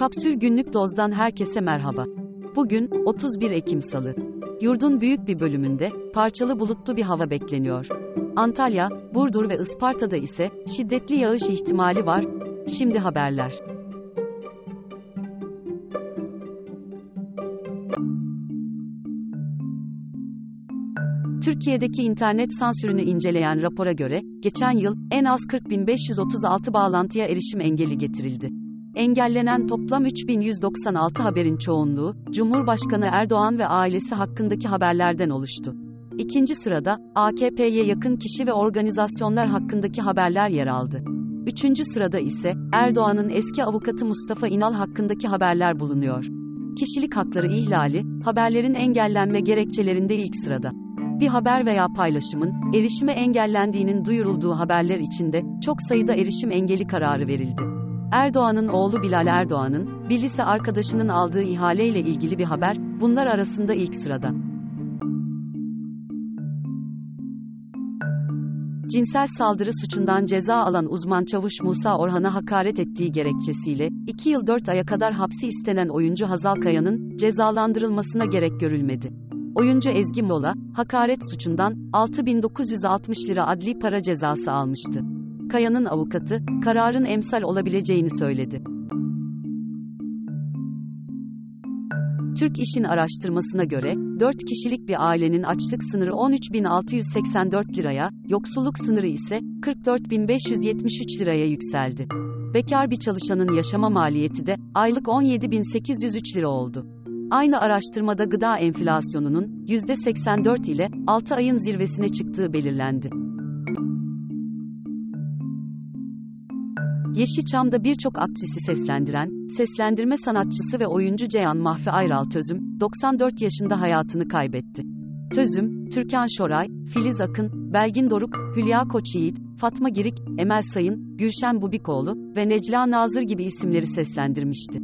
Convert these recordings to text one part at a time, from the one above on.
Kapsül Günlük Doz'dan herkese merhaba. Bugün 31 Ekim Salı. Yurdun büyük bir bölümünde parçalı bulutlu bir hava bekleniyor. Antalya, Burdur ve Isparta'da ise şiddetli yağış ihtimali var. Şimdi haberler. Türkiye'deki internet sansürünü inceleyen rapora göre, geçen yıl en az 40.536 bağlantıya erişim engeli getirildi. Engellenen toplam 3196 haberin çoğunluğu, Cumhurbaşkanı Erdoğan ve ailesi hakkındaki haberlerden oluştu. İkinci sırada, AKP'ye yakın kişi ve organizasyonlar hakkındaki haberler yer aldı. Üçüncü sırada ise, Erdoğan'ın eski avukatı Mustafa İnal hakkındaki haberler bulunuyor. Kişilik hakları ihlali, haberlerin engellenme gerekçelerinde ilk sırada. Bir haber veya paylaşımın, erişime engellendiğinin duyurulduğu haberler içinde, çok sayıda erişim engeli kararı verildi. Erdoğan'ın oğlu Bilal Erdoğan'ın, bir lise arkadaşının aldığı ihaleyle ilgili bir haber, bunlar arasında ilk sırada. Cinsel saldırı suçundan ceza alan uzman çavuş Musa Orhan'a hakaret ettiği gerekçesiyle, 2 yıl 4 aya kadar hapsi istenen oyuncu Hazal Kaya'nın, cezalandırılmasına gerek görülmedi. Oyuncu Ezgi Mola, hakaret suçundan 6960 lira adli para cezası almıştı. Kaya'nın avukatı, kararın emsal olabileceğini söyledi. Türk İş'in araştırmasına göre, 4 kişilik bir ailenin açlık sınırı 13.684 liraya, yoksulluk sınırı ise 44.573 liraya yükseldi. Bekar bir çalışanın yaşama maliyeti de aylık 17.803 lira oldu. Aynı araştırmada gıda enflasyonunun %84 ile 6 ayın zirvesine çıktığı belirlendi. Yeşilçam'da birçok aktrisi seslendiren, seslendirme sanatçısı ve oyuncu Ceyhan Mahfi Ayral Tözüm, 94 yaşında hayatını kaybetti. Tözüm, Türkan Şoray, Filiz Akın, Belgin Doruk, Hülya Koçyiğit, Fatma Girik, Emel Sayın, Gülşen Bubikoğlu ve Necla Nazır gibi isimleri seslendirmişti.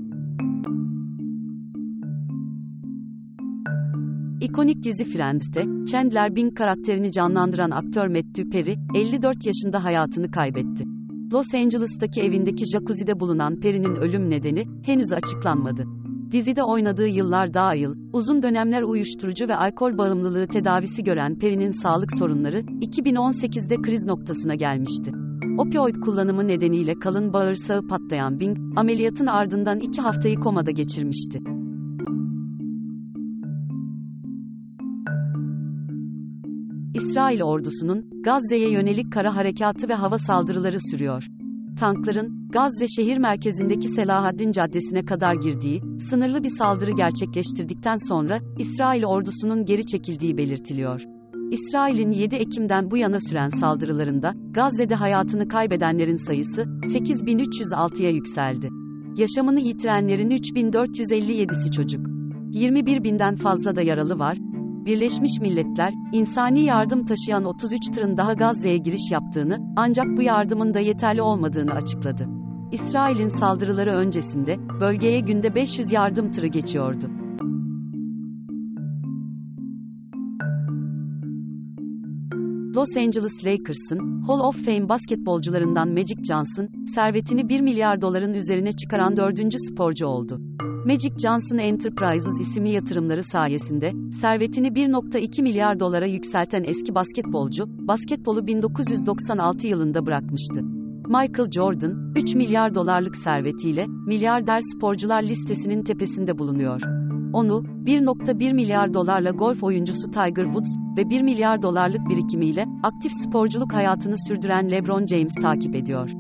İkonik dizi Friends'te, Chandler Bing karakterini canlandıran aktör Matthew Perry, 54 yaşında hayatını kaybetti. Los Angeles'taki evindeki jacuzzi'de bulunan Perry'nin ölüm nedeni, henüz açıklanmadı. Dizide oynadığı yıllar dahil, uzun dönemler uyuşturucu ve alkol bağımlılığı tedavisi gören Perry'nin sağlık sorunları, 2018'de kriz noktasına gelmişti. Opioid kullanımı nedeniyle kalın bağırsağı patlayan Bing, ameliyatın ardından iki haftayı komada geçirmişti. İsrail ordusunun Gazze'ye yönelik kara harekatı ve hava saldırıları sürüyor. Tankların Gazze şehir merkezindeki Selahaddin Caddesi'ne kadar girdiği, sınırlı bir saldırı gerçekleştirdikten sonra İsrail ordusunun geri çekildiği belirtiliyor. İsrail'in 7 Ekim'den bu yana süren saldırılarında Gazze'de hayatını kaybedenlerin sayısı 8306'ya yükseldi. Yaşamını yitirenlerin 3457'si çocuk. 21 binden fazla da yaralı var, Birleşmiş Milletler, insani yardım taşıyan 33 tırın daha Gazze'ye giriş yaptığını, ancak bu yardımın da yeterli olmadığını açıkladı. İsrail'in saldırıları öncesinde, bölgeye günde 500 yardım tırı geçiyordu. Los Angeles Lakers'ın Hall of Fame basketbolcularından Magic Johnson, servetini 1 milyar doların üzerine çıkaran dördüncü sporcu oldu. Magic Johnson Enterprises isimli yatırımları sayesinde, servetini 1.2 milyar dolara yükselten eski basketbolcu, basketbolu 1996 yılında bırakmıştı. Michael Jordan, 3 milyar dolarlık servetiyle, milyarder sporcular listesinin tepesinde bulunuyor. Onu, 1.1 milyar dolarla golf oyuncusu Tiger Woods ve 1 milyar dolarlık birikimiyle aktif sporculuk hayatını sürdüren LeBron James takip ediyor.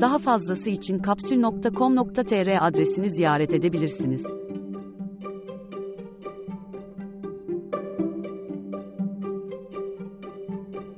Daha fazlası için kapsül.com.tr adresini ziyaret edebilirsiniz.